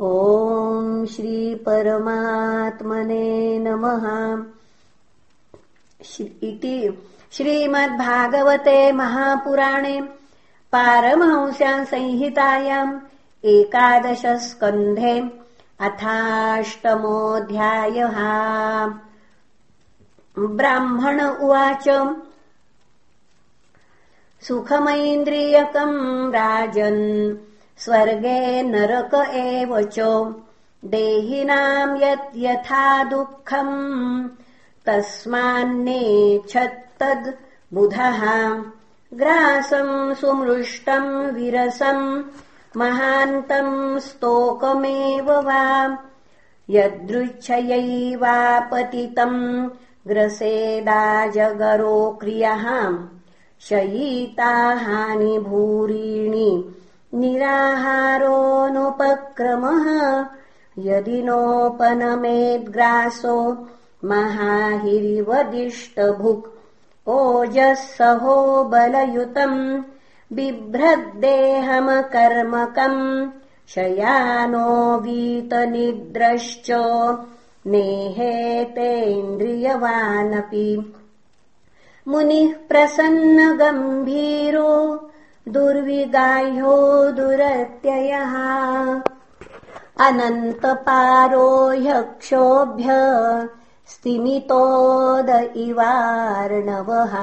ॐ श्रीपरमात्मने नमः। इति श्रीमद्भागवते महापुराणे पारमहंस्याम् संहितायाम् एकादशस्कन्धे अथाष्टमोऽध्यायः। ब्राह्मण उवाच सुखमैन्द्रियकम् राजन् स्वर्गे नरक एव च। देहिनाम् यत् यथा दुःखम् तस्मान्नेच्छत्तद् बुधः। ग्रासम् सुमृष्टम् विरसम् महान्तम् स्तोकमेव वा। यदृच्छयैवापतितम् ग्रसेदाजगरो क्रियः। शयीताहानि भूरीणि निराहारोऽनुपक्रमः। यदि नोपनमेद्ग्रासो महाहिरिवदिष्टभुक्। ओजः सहो बलयुतम् बिभ्रद्देहमकर्मकम्। शयानो वीतनिद्रश्च नेहेतेन्द्रियवानपि। मुनिः प्रसन्नगम्भीरो दुर्विगाह्यो दुरत्ययः। अनन्तपारो ह्यक्षोभ्य स्तिमितोद इवार्णवः।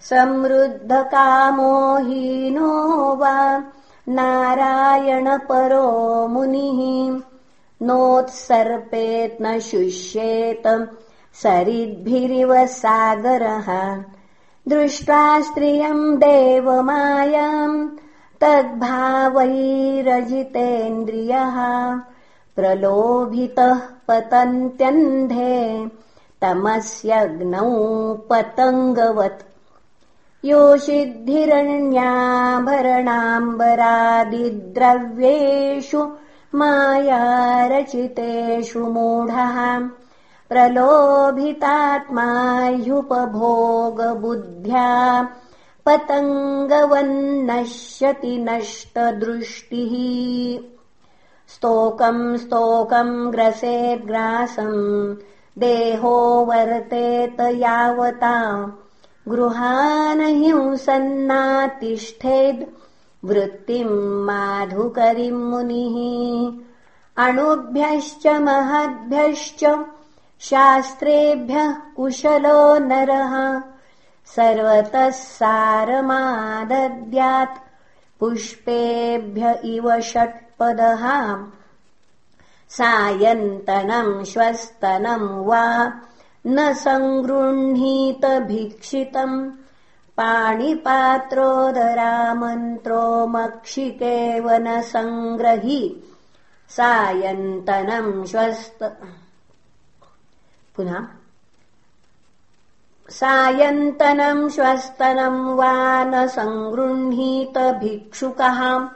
समृद्धकामो हीनो वा नारायणपरो मुनिः। नोत्सर्पेत् न शुष्येत सरिद्भिरिव सागरः दृष्ट्वा स्त्रियम् देवमायाम् तद्भावैरजितेन्द्रियः प्रलोभितः पतन्त्यन्धे तमस्यग्नौ पतङ्गवत्। योषिद्धिरण्याभरणाम्बरादिद्रव्येषु मायारचितेषु मूढः प्रलोभितात्मा ह्युपभोगबुद्ध्या पतङ्गवन्नश्यति नष्टदृष्टिः। स्तोकम् स्तोकम् ग्रसेद्ग्रासम् देहो वर्तेत यावता। गृहान हिंसन्नातिष्ठेद् वृत्तिम् माधुकरिम् मुनिः। अणुभ्यश्च महद्भ्यश्च शास्त्रेभ्यः कुशलो नरः। सर्वतः सारमादद्यात् पुष्पेभ्य इव षट्पदः सायन्तनम् श्वस्तनम् वा न सङ्गृह्णीत पाणिपात्रोदरामन्त्रो मक्षिकेव न सङ्ग्रही। सायन्तनम् श्वस्त पुनः। सायन्तनम् श्वस्तनम् वा न सङ्गृह्णीत भिक्षुकः।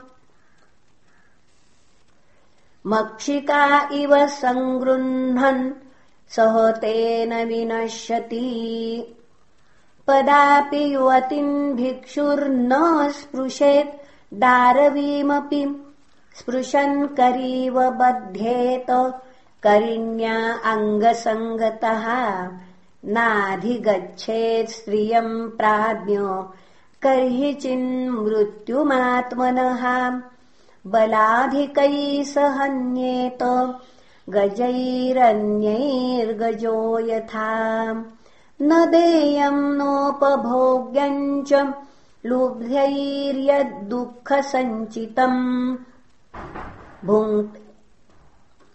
मक्षिका इव सङ्गृह्णन् सह तेन विनश्यति। पदापि युवतिम् भिक्षुर्न स्पृशेत् दारवीमपि स्पृशन् करीव बध्येत करिण्या अङ्गसङ्गतः नाधिगच्छेत् स्त्रियम् प्राज्ञो। कर्हिचिन्मृत्युमात्मनः बलाधिकैः स हन्येत गजैरन्यैर्गजो यथा। न देयम् नोपभोग्यम् च लुब्ध्यैर्यद्दुःखसञ्चितम्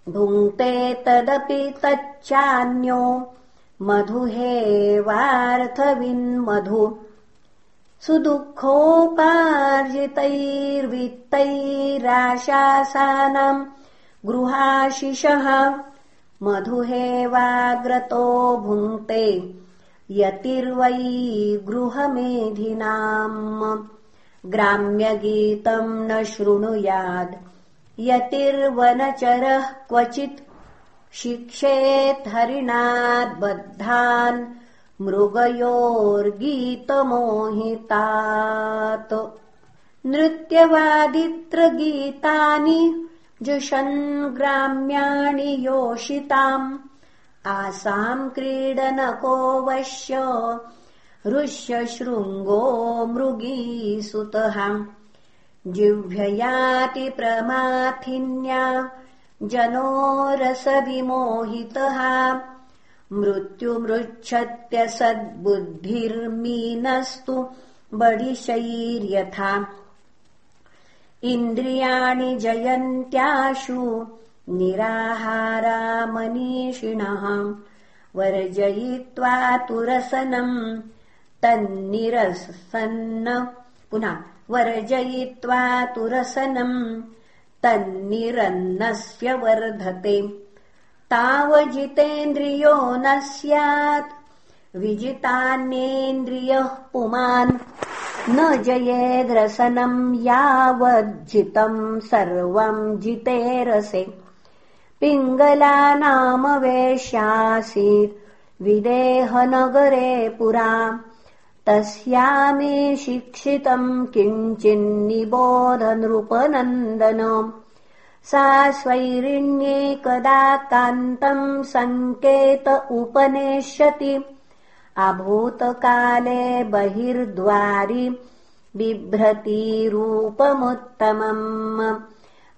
भुङ्क्ते तदपि तच्चान्यो मधुहेवार्थविन्मधु सुदुःखोपार्जितैर्वित्तैराशासानाम् गृहाशिषः मधुहेवाग्रतो भुङ्क्ते यतिर्वै गृहमेधिनाम् ग्राम्यगीतम् न शृणुयाद् यतिर्वनचरः क्वचित् शिक्षेत् हरिणाद्बद्धान् मृगयोर्गीतमोहितात्। नृत्यवादित्रगीतानि ग्राम्याणि योषिताम्। आसाम् क्रीडनको वश्य ऋष्यशृङ्गो मृगीसुतः जिह्वयाति प्रमाथिन्या जनो रसविमोहितः। मृत्युमृच्छत्यसद्बुद्धिर्मीनस्तु बडिशैर्यथा। इन्द्रियाणि जयन्त्याशु निराहारामनीषिणः। वर्जयित्वा तुरसनम् तन्निरसन्न पुनः वर्जयित्वा तुरसनम् तन्निरन्नस्य वर्धते। तावजितेन्द्रियो न स्यात्। विजितान्येन्द्रियः पुमान्। न जयेद्रसनम् यावज्जितम् सर्वम् जितेरसे पिङ्गलानामवेश्यासीत्। विदेहनगरे पुरा तस्यामे शिक्षितम् किञ्चिन्निबोधनृपनन्दन सा स्वैरिण्येकदा कान्तम् सङ्केत उपनेष्यति। अभूतकाले बहिर्द्वारि बिभ्रतीरूपमुत्तमम्।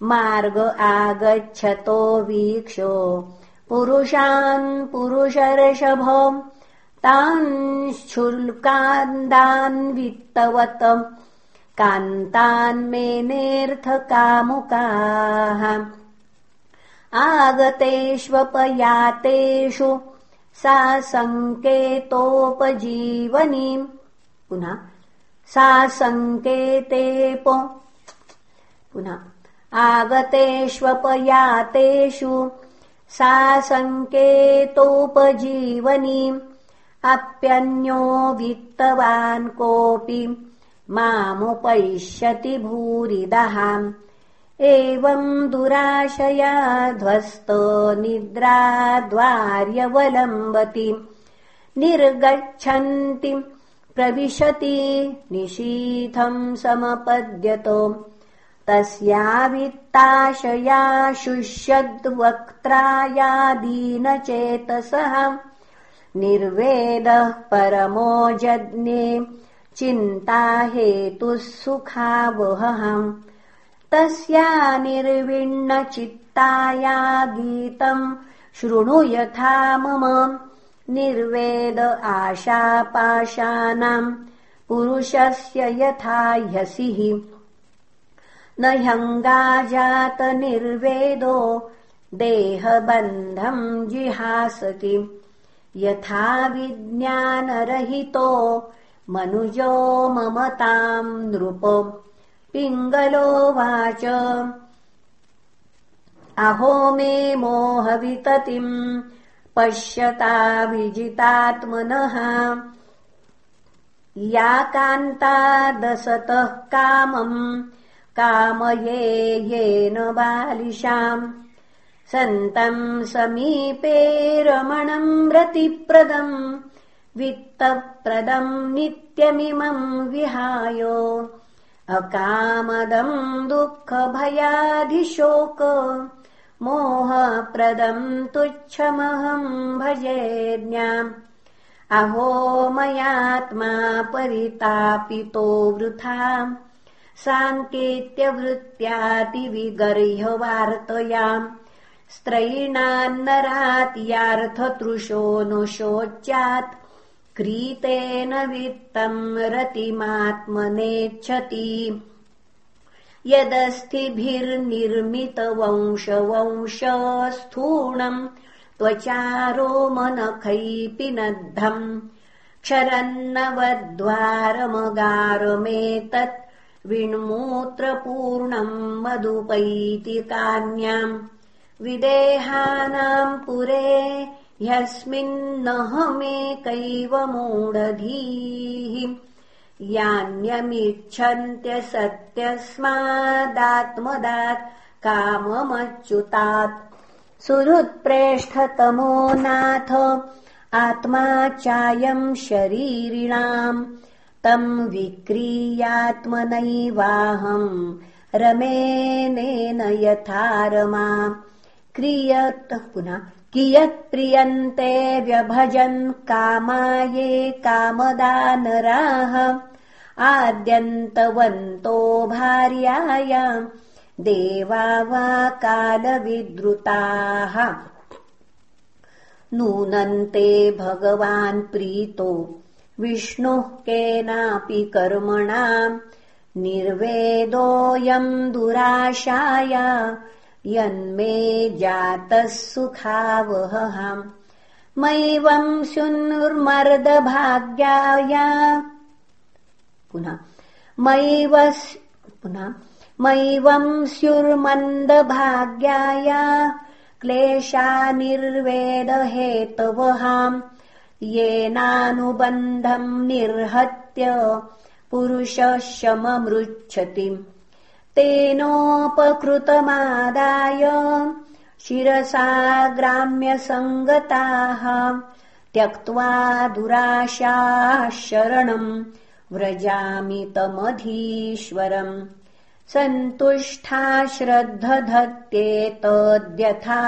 मार्ग आगच्छतो वीक्षो। पुरुषान् पुरुषर्षभ तान्शुल्कान्दान्वित्तवत् कान्तान्मेनेऽर्थकामुकाः आगतेष्वपयातेषु सा सङ्केतोपजीवनीम्। पुनः सा सङ्केतेप। पुनः आगतेष्वपयातेषु सा सङ्केतोपजीवनीम् अप्यन्यो वित्तवान् कोऽपि मामुपैष्यति भूरिदः। एवम् दुराशया ध्वस्त निद्राद्वार्यवलम्बति। निर्गच्छन्ति प्रविशति निशीथम् समपद्यत। तस्या वित्ताशया शुष्यद्वक्त्रायादीनचेतसः निर्वेदः परमो जज्ञे चिन्ता हेतुः सुखावहम् तस्या निर्विण्णचित्ताया गीतम्। शृणु यथा मम निर्वेद आशापाशानाम्। पुरुषस्य यथा ह्यसिः। न ह्यङ्गाजातनिर्वेदो देहबन्धम् जिहासति यथा विज्ञानरहितो मनुजो ममताम् नृप पिङ्गलोवाच अहो मे मोहविततिम् पश्यता विजितात्मनः। या कान्ता दशतः कामम् कामये येन बालिशाम् सन्तम् समीपे रमणम् रतिप्रदम् वित्तप्रदम् नित्यमिमम् विहाय। अकामदम् दुःखभयाधिशोक मोहप्रदम् तुच्छमहम् भजेज्ञाम् अहो मयात्मा परितापितो वृथा। साङ्केत्यवृत्त्यातिविगर्ह्यवार्तयाम् स्त्रैणान्नरात्यार्थतृशो नु शोच्यात् क्रीतेन वित्तम् रतिमात्मनेच्छति। यदस्थिभिर्निर्मितवंशवंशस्थूणम् त्वचारो मनखैपिनद्धम् क्षरन्नवद्वारमगारमेतत् विण्मूत्रपूर्णम् मधुपैतिकान्याम् विदेहानाम् पुरे ह्यस्मिन्नहमेकैव मूढधीः यान्यमिच्छन्त्यसत्यस्मादात्मदात् काममच्युतात्। सुहृत्प्रेष्ठतमो नाथ आत्मा चायम् शरीरिणाम् तम् विक्रीयात्मनैवाहम् रमेनेन यथा रमा क्रियत् पुनः कियत्प्रियन्ते व्यभजन् कामाये कामदानराः। आद्यन्तवन्तो भार्यायाम् देवा वा कालविद्रुताः। नूनन्ते भगवान् प्रीतो विष्णुः केनापि कर्मणाम् निर्वेदोऽयम् दुराशाया यन्मे जातः सुखावहम् मैवम् शुन्नुर्मर्दभाग्याया। पुनः मैव पुनः मैवम् स्युर्मन्दभाग्याया क्लेशा निर्वेदहेतवहाम् येनानुबन्धम् निर्हत्य पुरुषः शममृच्छति तेनोपकृतमादाय शिरसा ग्राम्यसङ्गताः त्यक्त्वा दुराशाः शरणम् व्रजामि तमधीश्वरम्। सन्तुष्टा श्रद्धधत्येतद्यथा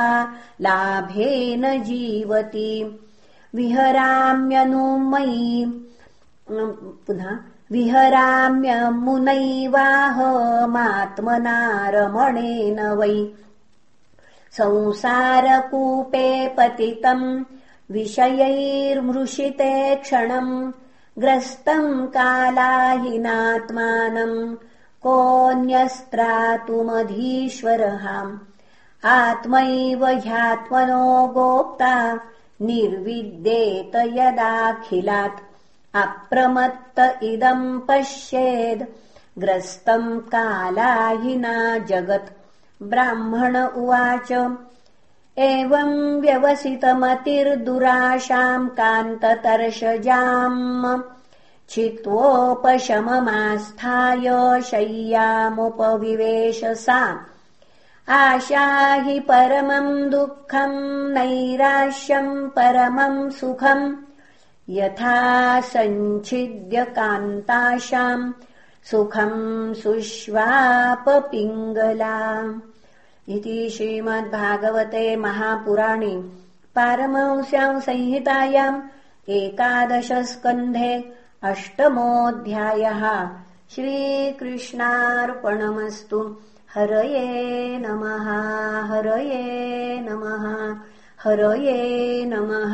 लाभेन जीवति। विहराम्यनुमयि पुनः विहराम्यमुनैवाहमात्मनारमणेन वै। संसारकूपे पतितम् विषयैर्मृषिते क्षणम् ग्रस्तम् कालाहिनात्मानम् कोऽन्यस्त्रातुमधीश्वरः। आत्मैव ह्यात्मनो गोप्ता निर्विद्येत यदाखिलात् अप्रमत्त इदम् पश्येद् ग्रस्तम् कालाहिना जगत्। ब्राह्मण उवाच एवम् व्यवसितमतिर्दुराशाम् कान्ततर्षजाम्। चित्वोपशममास्थाय शय्यामुपविवेश सा आशा हि परमम् दुःखम् नैराश्यम् परमम् सुखम् यथा सञ्छिद्य कान्ताशाम् सुखम् सुष्वापपिङ्गला इति श्रीमद्भागवते महापुराणे पारमंस्याम् संहितायाम् एकादशस्कन्धे अष्टमोऽध्यायः श्रीकृष्णार्पणमस्तु। हरये नमः हरये नमः हरये नमः